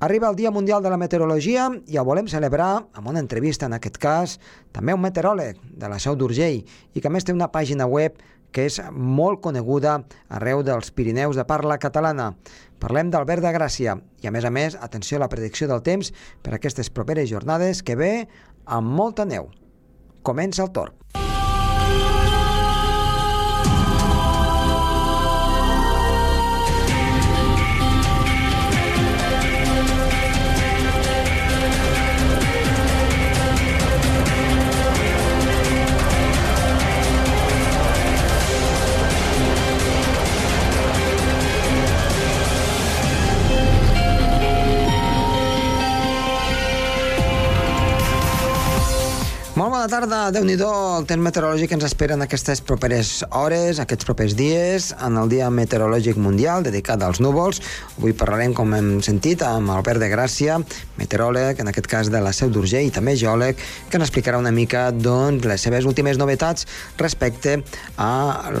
Arriba el Dia Mundial de la Meteorologia i el volem celebrar amb una entrevista, en aquest cas, també un meteoròleg de la Seu d'Urgell i que més té una pàgina web que és molt coneguda arreu dels Pirineus de parla catalana. Parlem d'Albert de Gràcia i, a més a més, atenció a la predicció del temps per aquestes properes jornades que ve amb molta neu. Comença el torn. Molt bona tarda, déu nhi el temps meteorològic que ens espera en aquestes properes hores, aquests propers dies, en el Dia Meteorològic Mundial dedicat als núvols. Avui parlarem, com hem sentit, amb Albert de Gràcia, meteoròleg, en aquest cas de la Seu d'Urgell, i també geòleg, que ens explicarà una mica doncs, les seves últimes novetats respecte a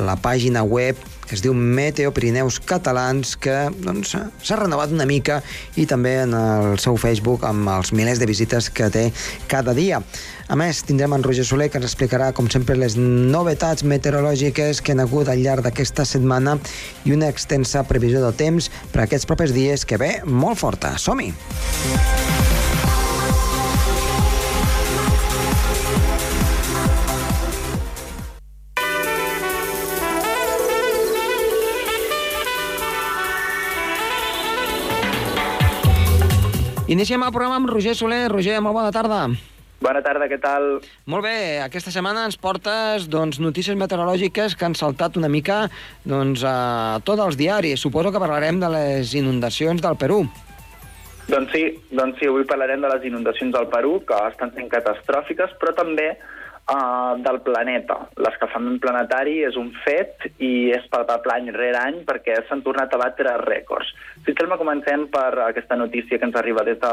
la pàgina web que es diu Meteo Pirineus Catalans, que doncs, s'ha doncs, renovat una mica i també en el seu Facebook amb els milers de visites que té cada dia. A més, tindrem en Roger Soler, que ens explicarà, com sempre, les novetats meteorològiques que han hagut al llarg d'aquesta setmana i una extensa previsió del temps per a aquests propers dies que ve molt forta. Som-hi! Iniciem el programa amb Roger Soler. Roger, molt bona tarda. Bona tarda, què tal? Molt bé, aquesta setmana ens portes doncs, notícies meteorològiques que han saltat una mica doncs, a tots els diaris. Suposo que parlarem de les inundacions del Perú. Doncs sí, doncs sí, avui parlarem de les inundacions del Perú, que estan sent catastròfiques, però també uh, del planeta. L'escalfament planetari és un fet i és palpable any rere any perquè s'han tornat a batre rècords. Que comencem per aquesta notícia que ens arriba des de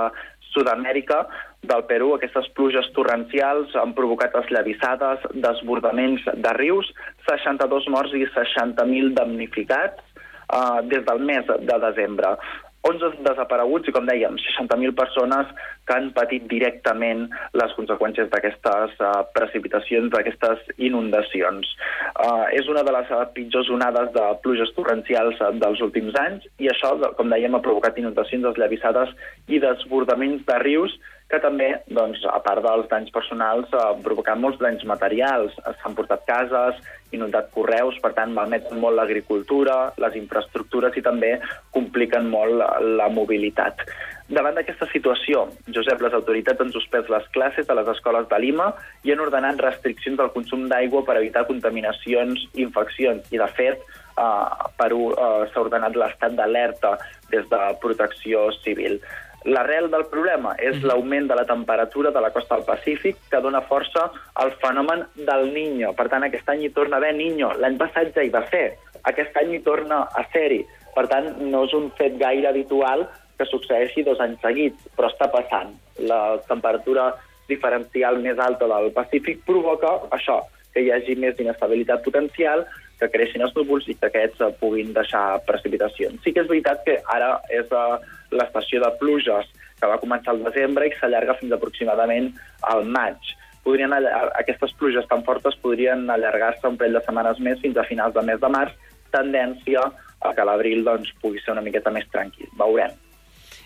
Sud-amèrica, del Perú, aquestes pluges torrencials han provocat esllavissades, desbordaments de rius, 62 morts i 60.000 damnificats eh, des del mes de desembre. 11 desapareguts i, com dèiem, 60.000 persones que han patit directament les conseqüències d'aquestes uh, precipitacions, d'aquestes inundacions. Uh, és una de les uh, pitjors onades de pluges torrencials dels últims anys i això, com dèiem, ha provocat inundacions esllavissades i desbordaments de rius que també, doncs, a part dels danys personals, ha provocat molts danys materials. S'han portat cases, inundat correus, per tant, malmeten molt l'agricultura, les infraestructures i també compliquen molt la, la mobilitat. Davant d'aquesta situació, Josep, les autoritats han suspès les classes a les escoles de Lima i han ordenat restriccions del consum d'aigua per evitar contaminacions i infeccions. I, de fet, eh, Perú eh, s'ha ordenat l'estat d'alerta des de protecció civil. L'arrel del problema és mhm. l'augment de la temperatura de la costa del Pacífic que dona força al fenomen del Niño. Per tant, aquest any hi torna a haver Niño. L'any passat ja hi va ser. Aquest any hi torna a ser-hi. Per tant, no és un fet gaire habitual que succeeixi dos anys seguits, però està passant. La temperatura diferencial més alta del Pacífic provoca això, que hi hagi més inestabilitat potencial, que creixin els núvols i que aquests puguin deixar precipitacions. Sí que és veritat que ara és uh, l'estació de pluges que va començar al desembre i s'allarga fins aproximadament al maig. Podrien aquestes pluges tan fortes podrien allargar-se un parell de setmanes més fins a finals del mes de març, tendència a que l'abril doncs, pugui ser una miqueta més tranquil. Veurem.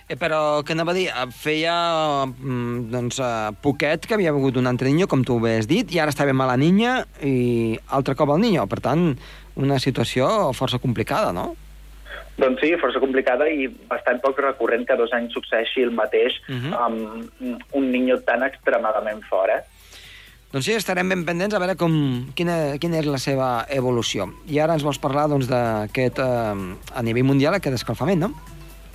Eh, però, què anava a dir? Feia mm, doncs, uh, poquet que havia hagut un altre niño, com tu ho has dit, i ara estava mala niña i altre cop el niño. Per tant, una situació força complicada, no? Doncs sí, força complicada i bastant poc recurrent que dos anys succeeixi el mateix uh mhm. -huh. amb un niño tan extremadament fort, eh? Doncs sí, estarem ben pendents a veure com, quina, quina és la seva evolució. I ara ens vols parlar doncs, d'aquest, doncs, eh, a nivell mundial, aquest escalfament, no?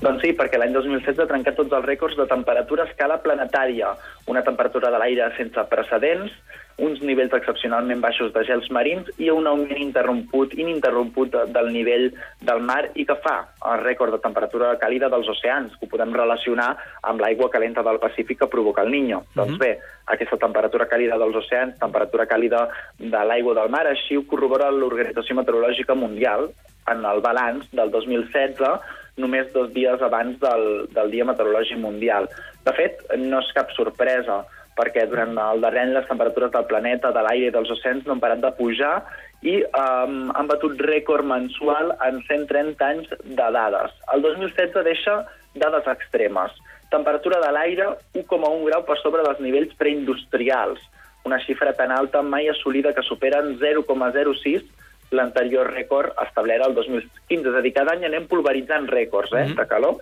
Doncs sí, perquè l'any 2016 ha trencat tots els rècords de temperatura a escala planetària, una temperatura de l'aire sense precedents, uns nivells excepcionalment baixos de gels marins i un augment interromput, ininterromput del nivell del mar i que fa el rècord de temperatura càlida dels oceans, que ho podem relacionar amb l'aigua calenta del Pacífic que provoca el Niño. Mm -hmm. Doncs bé, aquesta temperatura càlida dels oceans, temperatura càlida de l'aigua del mar, així ho corrobora l'Organització Meteorològica Mundial en el balanç del 2016 només dos dies abans del, del Dia Meteorològic Mundial. De fet, no és cap sorpresa, perquè durant el darrer any les temperatures del planeta, de l'aire i dels oceans no han parat de pujar i um, han batut rècord mensual en 130 anys de dades. El 2016 deixa dades extremes. Temperatura de l'aire 1,1 grau per sobre dels nivells preindustrials, una xifra tan alta mai assolida que superen 0,06 l'anterior rècord establert el 2015. És a dir, cada any anem pulveritzant rècords eh, mm -hmm. de calor.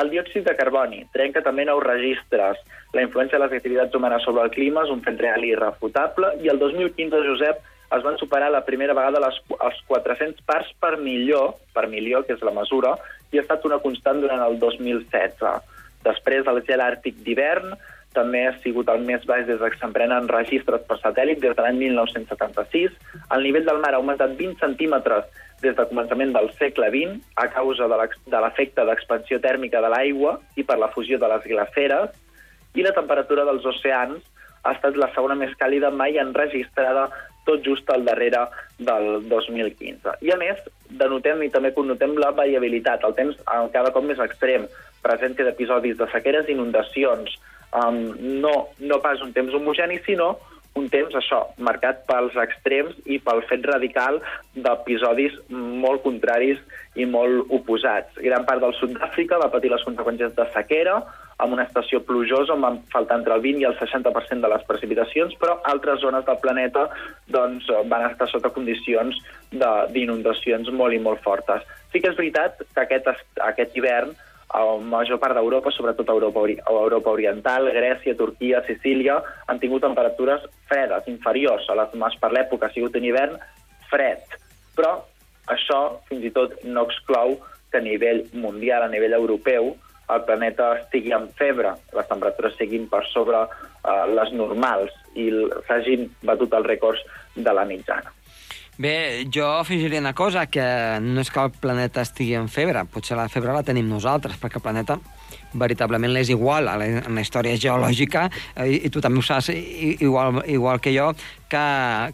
El diòxid de carboni trenca també nous registres. La influència de les activitats humanes sobre el clima és un fet real i irrefutable, i el 2015, Josep, es van superar la primera vegada les, els 400 parts per milió, per milió, que és la mesura, i ha estat una constant durant el 2016. Després, el gel àrtic d'hivern també ha sigut el més baix des que s'emprenen registres per satèl·lit des de l'any 1976. El nivell del mar ha augmentat 20 centímetres des del començament del segle XX a causa de l'efecte d'expansió tèrmica de l'aigua i per la fusió de les glaceres, i la temperatura dels oceans ha estat la segona més càlida mai enregistrada tot just al darrere del 2015. I a més, denotem i també connotem la variabilitat, el temps cada cop més extrem, presència d'episodis de sequeres i inundacions, um, no, no pas un temps homogeni, sinó un temps, això, marcat pels extrems i pel fet radical d'episodis molt contraris i molt oposats. Gran part del sud d'Àfrica va patir les conseqüències de sequera, amb una estació plujosa on van faltar entre el 20 i el 60% de les precipitacions, però altres zones del planeta doncs, van estar sota condicions d'inundacions molt i molt fortes. Sí que és veritat que aquest, aquest hivern a la major part d'Europa, sobretot a Europa, a Europa Oriental, Grècia, Turquia, Sicília, han tingut temperatures fredes, inferiors a les més per l'època, ha sigut un hivern fred. Però això fins i tot no exclou que a nivell mundial, a nivell europeu, el planeta estigui en febre, les temperatures siguin per sobre eh, les normals i s'hagin batut els rècords de la mitjana. Bé, jo afegiria una cosa, que no és que el planeta estigui en febre, potser la febre la tenim nosaltres, perquè el planeta veritablement és igual a la, en la història geològica, i, i tu també ho saps igual, igual que jo, que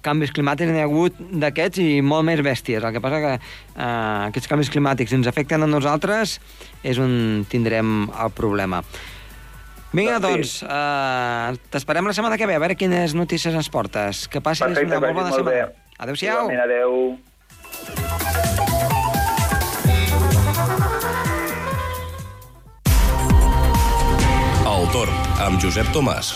canvis climàtics n'hi ha hagut d'aquests i molt més bèsties. El que passa que eh, aquests canvis climàtics ens afecten a nosaltres és on tindrem el problema. Vinga, doncs, eh, t'esperem la setmana que ve, a veure quines notícies ens portes. Que passis Perfecte, una molt bona molt setmana. Bé. Adéu-siau. Igualment, adéu. El torn, amb Josep Tomàs.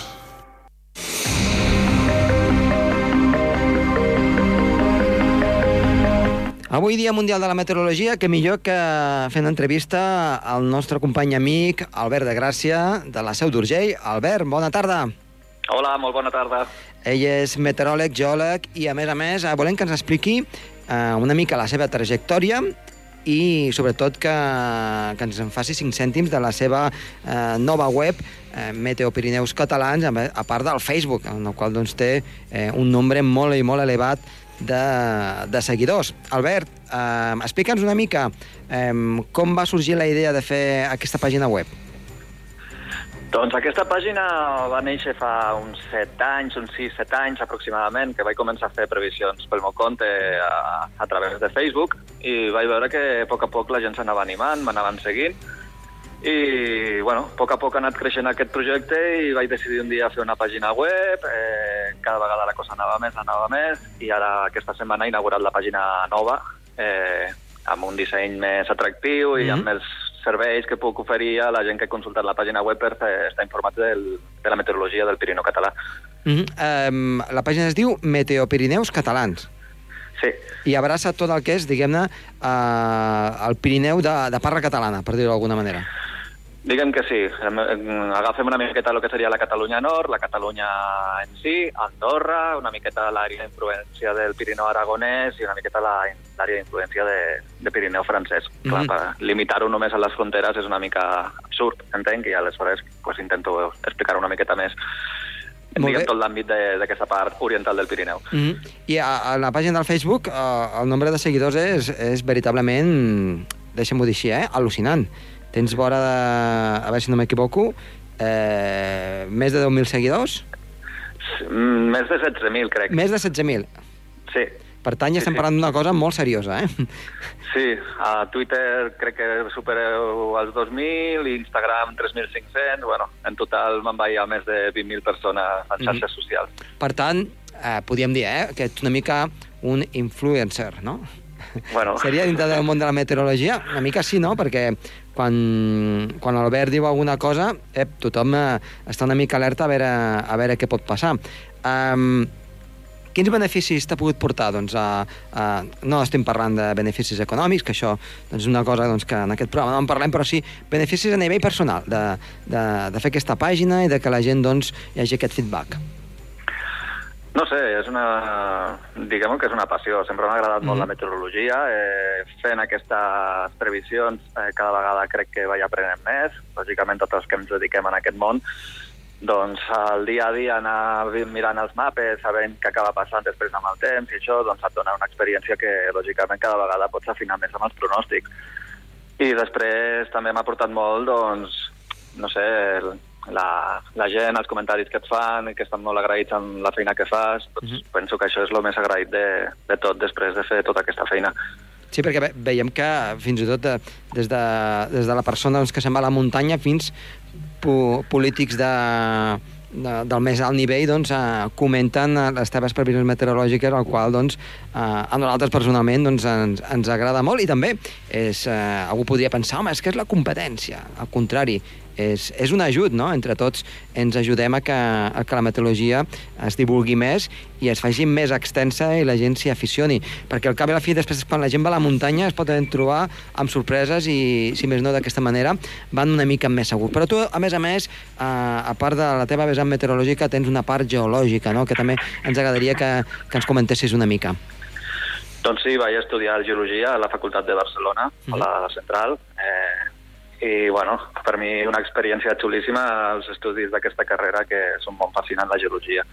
Avui dia Mundial de la Meteorologia, que millor que fent entrevista al nostre company amic Albert de Gràcia, de la Seu d'Urgell. Albert, bona tarda. Hola, molt bona tarda. Ell és meteoròleg, geòleg i, a més a més, eh, volem que ens expliqui eh, una mica la seva trajectòria i, sobretot, que, que ens en faci 5 cèntims de la seva eh, nova web, eh, Meteo Pirineus Catalans, a, part del Facebook, en el qual doncs, té eh, un nombre molt i molt elevat de, de seguidors. Albert, eh, explica'ns una mica eh, com va sorgir la idea de fer aquesta pàgina web. Doncs aquesta pàgina va néixer fa uns 7 anys, uns 6-7 anys aproximadament, que vaig començar a fer previsions pel meu compte a, a través de Facebook i vaig veure que a poc a poc la gent s'anava animant, m'anaven seguint i, bueno, a poc a poc ha anat creixent aquest projecte i vaig decidir un dia fer una pàgina web, eh, cada vegada la cosa anava més, anava més, i ara aquesta setmana he inaugurat la pàgina nova, eh, amb un disseny més atractiu i mm -hmm. amb més serveis que puc oferir a la gent que ha consultat la pàgina web per estar informat del, de la meteorologia del Pirineu català. Mm -hmm. um, la pàgina es diu Meteopirineus Catalans. Sí. I abraça tot el que és, diguem-ne, uh, el Pirineu de, de parla catalana, per dir-ho d'alguna manera. Diguem que sí. Agafem una miqueta el que seria la Catalunya Nord, la Catalunya en si, Andorra, una miqueta l'àrea d'influència del Pirineu aragonès i una miqueta l'àrea d'influència de, de Pirineu francès. Mm -hmm. Limitar-ho només a les fronteres és una mica absurd, entenc, i aleshores pues, intento explicar una miqueta més diguem tot l'àmbit d'aquesta part oriental del Pirineu. Mm -hmm. I a, a la pàgina del Facebook eh, el nombre de seguidors és, és veritablement, deixem-ho dir així, eh, al·lucinant Tens vora de, a veure si no m'equivoco, eh, més de 10.000 seguidors? Mm, més de 16.000, crec. Més de 16.000? Sí. Per tant, ja Sí, estem sí. parlant d'una cosa molt seriosa, eh? Sí, a Twitter crec que supereu els 2.000, i Instagram 3.500, bueno, en total me'n vaig a més de 20.000 persones en xarxes socials. Per tant, eh, podríem dir, eh, que ets una mica un influencer, no? Bueno. Seria dintre del món de la meteorologia? Una mica sí, no? Perquè quan, quan l'Albert diu alguna cosa, eh, tothom eh, està una mica alerta a veure, a veure què pot passar. Um, quins beneficis t'ha pogut portar? Doncs, a, a, no estem parlant de beneficis econòmics, que això doncs, és una cosa doncs, que en aquest programa no en parlem, però sí beneficis a nivell personal, de, de, de fer aquesta pàgina i de que la gent doncs, hi hagi aquest feedback. No sé, és una... diguem que és una passió. Sempre m'ha agradat molt la meteorologia. Eh, fent aquestes previsions eh, cada vegada crec que vaig aprenent més. Lògicament, tots els que ens dediquem en aquest món, doncs el dia a dia anar mirant els mapes, sabent què acaba passant després amb el temps i això, doncs et dona una experiència que lògicament cada vegada pots afinar més amb els pronòstics. I després també m'ha portat molt, doncs, no sé, el, la, la gent, els comentaris que et fan, que estan molt agraïts amb la feina que fas, doncs penso que això és el més agraït de, de tot després de fer tota aquesta feina. Sí, perquè ve- veiem que fins i tot de, des, de, des de la persona doncs, que se'n va a la muntanya fins po polítics de, de, del més alt nivell doncs, eh, comenten eh, les teves previsions meteorològiques, el qual doncs, eh, a nosaltres personalment doncs, ens, ens agrada molt i també és, eh, algú podria pensar, home, és que és la competència. Al contrari, és, és un ajut, no? Entre tots ens ajudem a que, a que la meteorologia es divulgui més i es faci més extensa i la gent s'hi aficioni. Perquè al cap i a la fi, després, quan la gent va a la muntanya, es poden trobar amb sorpreses i, si més no d'aquesta manera, van una mica més segur. Però tu, a més a més, a, a part de la teva vessant meteorològica, tens una part geològica, no? que també ens agradaria que, que ens comentessis una mica. Doncs sí, vaig estudiar geologia a la Facultat de Barcelona, a la, Central, eh, i, bueno, per mi una experiència xulíssima els estudis d'aquesta carrera que són molt fascinants, la geologia.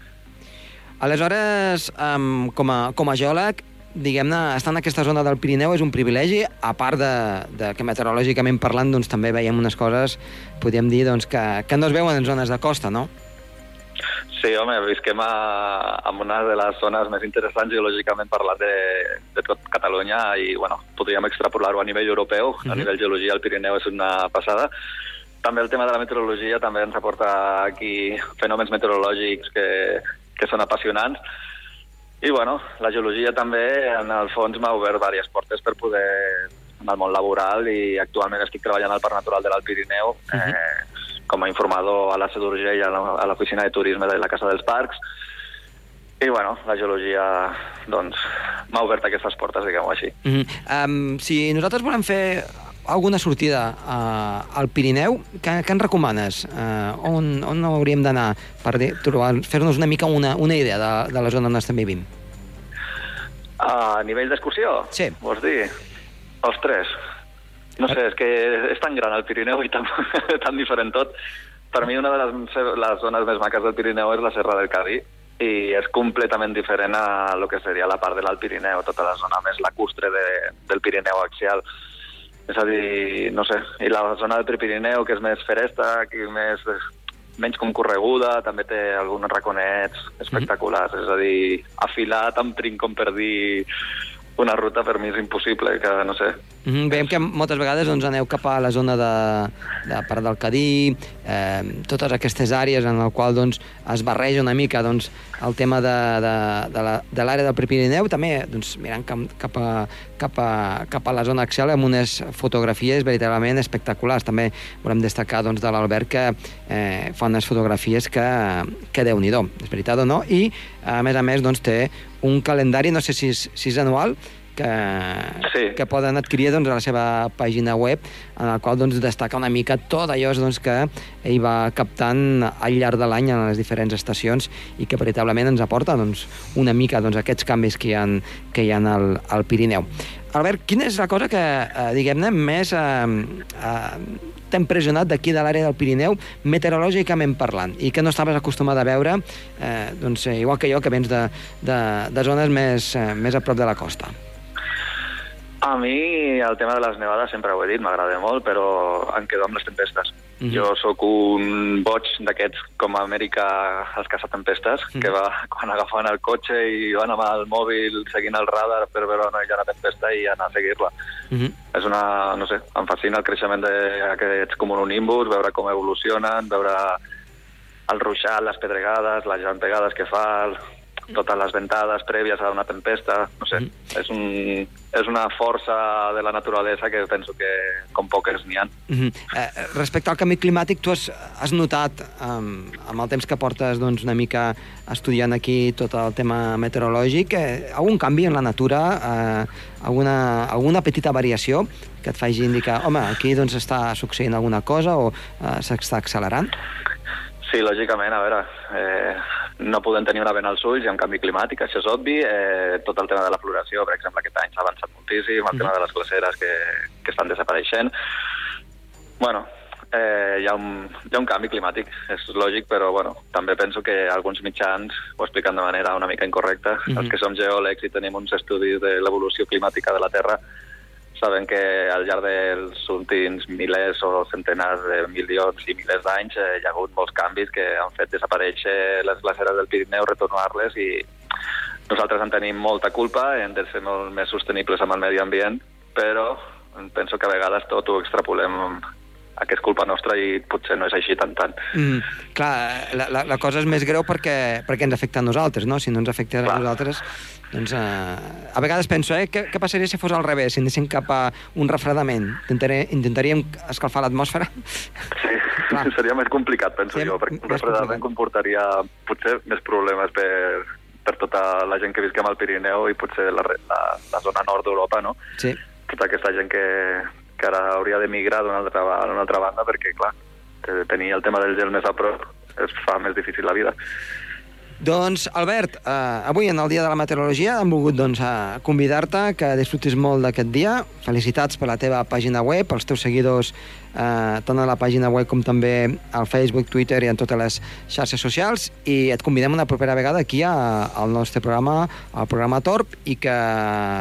Aleshores, um, com, a, com a geòleg, diguem-ne, estar en aquesta zona del Pirineu és un privilegi, a part de, de que meteorològicament parlant doncs, també veiem unes coses, podríem dir, doncs, que, que no es veuen en zones de costa, no? Sí, home, visquem a, en una de les zones més interessants geològicament parlant de, de tot Catalunya i, bueno, podríem extrapolar-ho a nivell europeu. Uh -huh. A nivell geologia, el Pirineu és una passada. També el tema de la meteorologia també ens aporta aquí fenòmens meteorològics que, que són apassionants. I, bueno, la geologia també, en el fons, m'ha obert diverses portes per poder en el món laboral i actualment estic treballant al Parc Natural de l'Alt Pirineu uh -huh. eh, com a informador a la d'Urgell, a la- a l'oficina de turisme de la Casa dels Parcs. I, bueno, la geologia, doncs, m'ha obert aquestes portes, diguem-ho així. Uh -huh. um, si nosaltres volem fer alguna sortida uh, al Pirineu, què, què ens recomanes? Uh, on, on hauríem d'anar per fer-nos una mica una, una idea de, de la zona on estem vivint? A nivell d'excursió? Sí. Vols dir? Ostres, no sé, és que és tan gran el Pirineu i tan, tan diferent tot. Per mi una de les, les zones més maques del Pirineu és la Serra del Cadí i és completament diferent a lo que seria la part de l'Alt Pirineu, tota la zona més lacustre de, del Pirineu axial. És a dir, no sé, i la zona del Prepirineu, que és més feresta, que més, menys concorreguda, també té alguns raconets espectaculars. És a dir, afilar tan prim com per dir una ruta per mi és impossible, que no sé. Mm -hmm. Veiem que moltes vegades doncs, aneu cap a la zona de, de part del Cadí, eh, totes aquestes àrees en el qual doncs, es barreja una mica doncs, el tema de, de, de la- de l'àrea del Prepirineu, també doncs, mirant cap, cap, a, cap, a, cap a la zona axial amb unes fotografies veritablement espectaculars. També volem destacar doncs, de l'Albert que eh, fa unes fotografies que, que déu-n'hi-do, és veritat o no? I, a més a més, doncs, té un calendari, no sé si és, si és anual, que, Sí. que poden adquirir doncs, a la seva pàgina web, en la qual doncs, destaca una mica tot allò doncs, que ell va captant al llarg de l'any en les diferents estacions i que veritablement ens aporta doncs, una mica doncs, aquests canvis que hi ha, que hi ha al, al Pirineu. Albert, quina és la cosa que, eh, diguem-ne, més eh, eh, t'ha impressionat d'aquí de l'àrea del Pirineu, meteorològicament parlant, i que no estaves acostumat a veure, eh, doncs, eh, igual que jo, que vens de, de, de zones més, eh, més a prop de la costa? A mi el tema de les nevades sempre ho he dit, m'agrada molt, però em quedo amb les tempestes. -hmm. Jo sóc un boig d'aquests com a Amèrica els caçatempestes, mm -hmm. que va quan agafaven el cotxe i van amb el mòbil seguint el radar per veure on hi ha una tempesta i anar a seguir-la. Mm -hmm. És una, no sé, em fascina el creixement d'aquests comunonimbus, veure com evolucionen, veure el ruixat, les pedregades, les llampegades que fa, totes les ventades prèvies a una tempesta, no sé, mm. és, un, és una força de la naturalesa que penso que com poques n'hi ha. Mm -hmm. eh, respecte al canvi climàtic, tu has, has notat, um, amb el temps que portes doncs, una mica estudiant aquí tot el tema meteorològic, eh, algun canvi en la natura, eh, alguna, alguna petita variació que et faci indicar, home, aquí doncs, està succeint alguna cosa o eh, s'està accelerant? Sí, lògicament, a veure, eh, no podem tenir una vena als ulls i un canvi climàtic, això és obvi. Eh, tot el tema de la floració, per exemple, aquest any s'ha avançat moltíssim, el mm. tema de les glaceres que, que estan desapareixent. Bueno, eh, hi, ha un, hi ha un canvi climàtic, és lògic, però bueno, també penso que alguns mitjans ho expliquen de manera una mica incorrecta. Mm -hmm. Els que som geòlegs i tenim uns estudis de l'evolució climàtica de la Terra sabem que al llarg dels últims milers o centenars de milions i milers d'anys eh, hi ha hagut molts canvis que han fet desaparèixer les glaceres del Pirineu, retornar-les i nosaltres en tenim molta culpa, hem de ser molt més sostenibles amb el medi ambient, però penso que a vegades tot ho extrapolem a que és culpa nostra i potser no és així tant tant. Mm, clar, la, la, la cosa és més greu perquè, perquè ens afecta a nosaltres, no? Si no ens afecta a nosaltres, doncs, eh, a vegades penso, eh, què, què passaria si fos al revés, si anéssim cap a un refredament? Intentaré, intentaríem escalfar l'atmosfera? Sí, Clar. seria més complicat, penso sí, jo, perquè un refredament comportaria potser més problemes per, per tota la gent que visquem al Pirineu i potser la, la, la zona nord d'Europa, no? Sí. Tota aquesta gent que, que ara hauria d'emigrar d'una altra, una altra banda perquè, clar, tenir el tema del gel més a prop es fa més difícil la vida. Doncs, Albert, eh, avui en el Dia de la Meteorologia hem volgut doncs, eh, convidar-te que disfrutis molt d'aquest dia. Felicitats per la teva pàgina web, pels teus seguidors eh, tant a la pàgina web com també al Facebook, Twitter i en totes les xarxes socials i et convidem una propera vegada aquí a, al nostre programa, al programa Torp i que,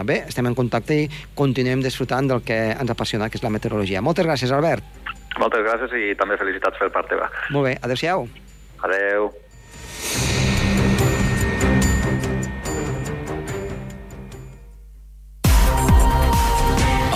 bé, estem en contacte i continuem disfrutant del que ens apassiona, que és la meteorologia. Moltes gràcies, Albert. Moltes gràcies i també felicitats per part teva. Molt bé, adeu-siau. Adeu.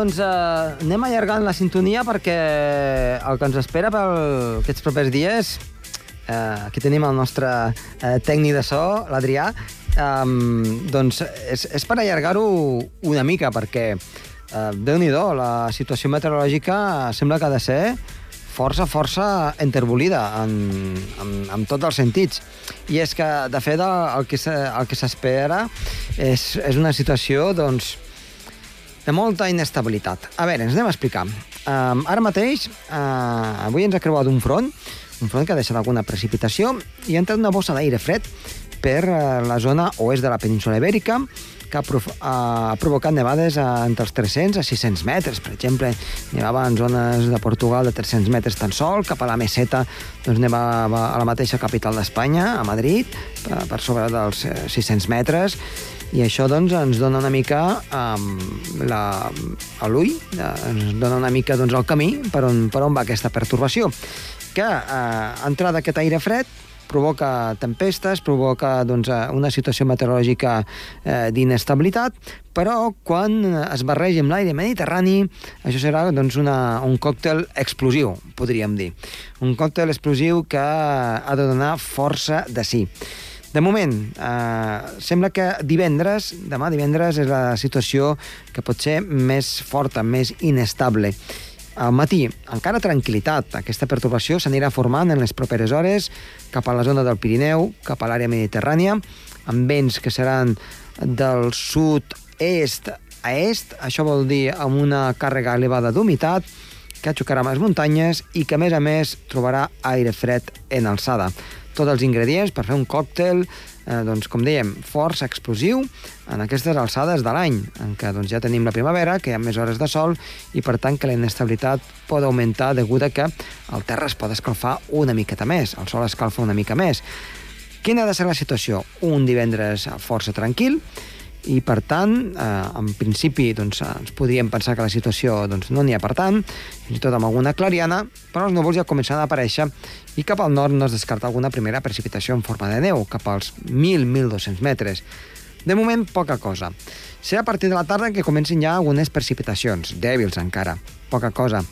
Doncs eh, anem allargant la sintonia perquè el que ens espera per aquests propers dies, eh, aquí tenim el nostre eh, tècnic de so, l'Adrià, eh, doncs és, és per allargar-ho una mica perquè, eh, déu-n'hi-do, la situació meteorològica sembla que ha de ser força, força enterbolida en, en, en tots els sentits. I és que, de fet, el, el que s'espera és, és una situació, doncs, de molta inestabilitat. A veure, ens anem a explicar. Uh, ara mateix, uh, avui ens ha creuat un front, un front que ha deixat alguna precipitació, i ha entrat una bossa d'aire fred per uh, la zona oest de la península Ibèrica, que ha, prof ha provocat nevades entre els 300 a 600 metres. Per exemple, nevava en zones de Portugal de 300 metres tan sol, cap a la meseta doncs nevava a la mateixa capital d'Espanya, a Madrid, per sobre dels 600 metres, i això doncs, ens dona una mica um, la, a l'ull, ens dona una mica doncs, el camí per on, per on va aquesta pertorbació, que eh, entrada aquest aire fred provoca tempestes, provoca doncs, eh, una situació meteorològica eh, d'inestabilitat, però quan es barreja amb l'aire mediterrani, això serà doncs, una, un còctel explosiu, podríem dir. Un còctel explosiu que ha de donar força de sí. De moment, eh, sembla que divendres, demà divendres, és la situació que pot ser més forta, més inestable. Al matí, encara tranquil·litat. Aquesta perturbació s'anirà formant en les properes hores cap a la zona del Pirineu, cap a l'àrea mediterrània, amb vents que seran del sud-est a est, això vol dir amb una càrrega elevada d'humitat, que xocarà amb les muntanyes i que, a més a més, trobarà aire fred en alçada. Tots els ingredients per fer un còctel, eh, doncs, com dèiem, força explosiu en aquestes alçades de l'any, en què doncs, ja tenim la primavera, que hi ha més hores de sol, i per tant que la inestabilitat pot augmentar degut a que el terra es pot escalfar una miqueta més, el sol escalfa una mica més. Quina ha de ser la situació? Un divendres força tranquil, i per tant, eh, en principi doncs, ens podríem pensar que la situació doncs, no n'hi ha per tant, fins i tot amb alguna clariana, però els núvols ja comencen a aparèixer i cap al nord no es descarta alguna primera precipitació en forma de neu, cap als 1.000-1.200 metres. De moment, poca cosa. Serà a partir de la tarda que comencin ja algunes precipitacions, dèbils encara, poca cosa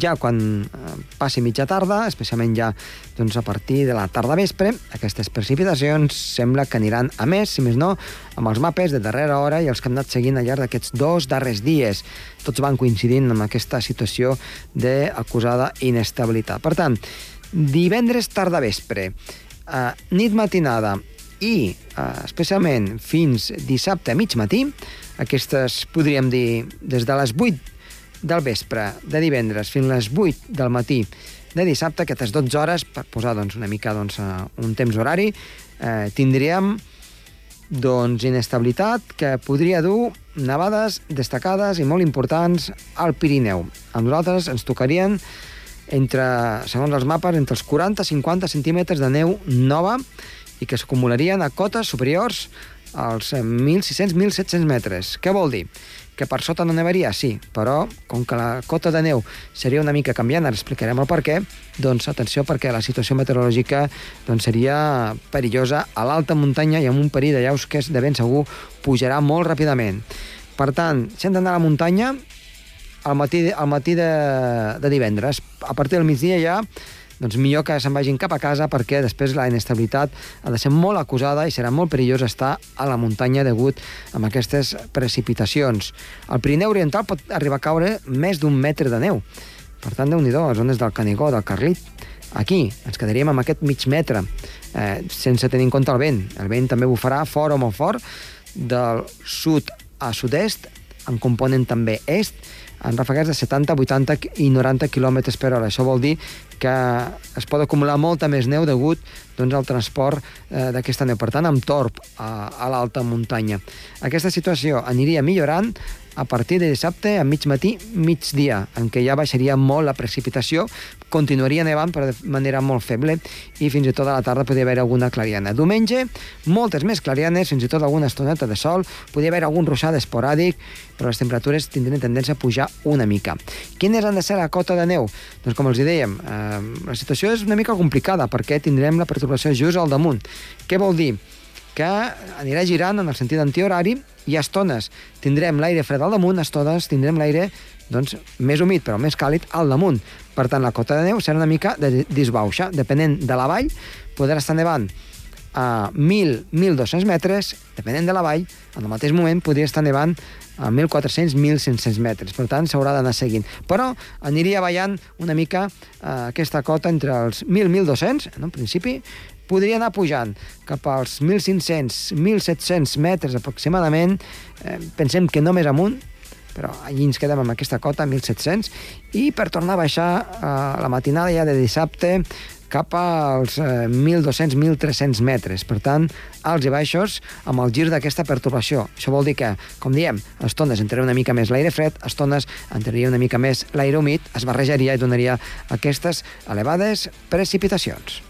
ja quan eh, passi mitja tarda, especialment ja doncs, a partir de la tarda vespre, aquestes precipitacions sembla que aniran a més, si més no, amb els mapes de darrera hora i els que hem anat seguint al llarg d'aquests dos darrers dies. Tots van coincidint amb aquesta situació d'acusada inestabilitat. Per tant, divendres tarda vespre, eh, nit matinada i eh, especialment fins dissabte a mig matí, aquestes podríem dir des de les 8 del vespre de divendres fins les 8 del matí de dissabte, aquestes 12 hores, per posar doncs, una mica doncs, eh, un temps horari, eh, tindríem doncs, inestabilitat que podria dur nevades destacades i molt importants al Pirineu. A nosaltres ens tocarien entre, segons els mapes, entre els 40 i 50 centímetres de neu nova i que s'acumularien a cotes superiors als 1.600-1.700 metres. Què vol dir? Que per sota no nevaria? Sí, però com que la cota de neu seria una mica canviant, ara explicarem el per què, doncs atenció perquè la situació meteorològica doncs, seria perillosa a l'alta muntanya i amb un perill de llaus que és de ben segur pujarà molt ràpidament. Per tant, si hem d'anar a la muntanya, al matí, al matí de, de divendres, a partir del migdia ja doncs millor que se'n vagin cap a casa perquè després la inestabilitat ha de ser molt acusada i serà molt perillós estar a la muntanya degut a aquestes precipitacions. El Pirineu Oriental pot arribar a caure més d'un metre de neu. Per tant, déu nhi a les zones del Canigó, del Carlit, aquí ens quedaríem amb aquest mig metre, eh, sense tenir en compte el vent. El vent també bufarà fort o molt fort del sud a sud-est, en component també est, en rafegats de 70, 80 i 90 km per hora. Això vol dir que es pot acumular molta més neu degut doncs, al transport eh, d'aquesta neu. Per tant, amb torb a, a l'alta muntanya. Aquesta situació aniria millorant a partir de dissabte a mig matí, migdia, en què ja baixaria molt la precipitació, continuaria nevant però de manera molt feble i fins i tot a la tarda podria haver alguna clariana. Diumenge, moltes més clarianes, fins i tot alguna estoneta de sol, podria haver algun ruixat esporàdic, però les temperatures tindrien tendència a pujar una mica. Quines han de ser la cota de neu? Doncs com els dèiem, eh, la situació és una mica complicada perquè tindrem la perturbació just al damunt. Què vol dir? Que anirà girant en el sentit antihorari i a estones tindrem l'aire fred al damunt, a estones tindrem l'aire doncs, més humit però més càlid al damunt. Per tant, la cota de neu serà una mica de disbauxa. Depenent de la vall, podrà estar nevant a 1.000-1.200 metres, depenent de la vall, en el mateix moment podria estar nevant a 1.400-1.500 metres. Per tant, s'haurà d'anar seguint. Però aniria ballant una mica eh, aquesta cota entre els 1.000-1.200, en un principi, podria anar pujant cap als 1.500-1.700 metres aproximadament. Eh, pensem que no més amunt, però allí ens quedem amb aquesta cota, 1.700, i per tornar a baixar eh, la matinada ja de dissabte cap als eh, 1.200-1.300 metres. Per tant, alts i baixos amb el gir d'aquesta perturbació. Això vol dir que, com diem, a estones entraria una mica més l'aire fred, a estones entraria una mica més l'aire humit, es barrejaria i donaria aquestes elevades precipitacions.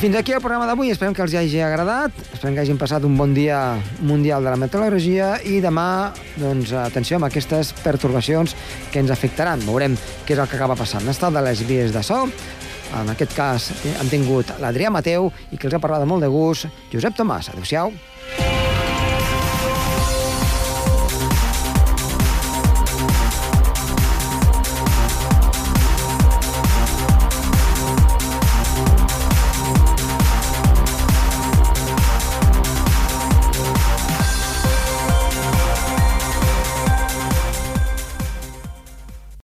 Fins aquí el programa d'avui. Esperem que els hagi agradat. Esperem que hagin passat un bon dia mundial de la meteorologia i demà, doncs, atenció amb aquestes pertorbacions que ens afectaran. Veurem què és el que acaba passant. Estat de les vies de so. En aquest cas han tingut l'Adrià Mateu i que els ha parlat molt de gust, Josep Tomàs. Adéu-siau.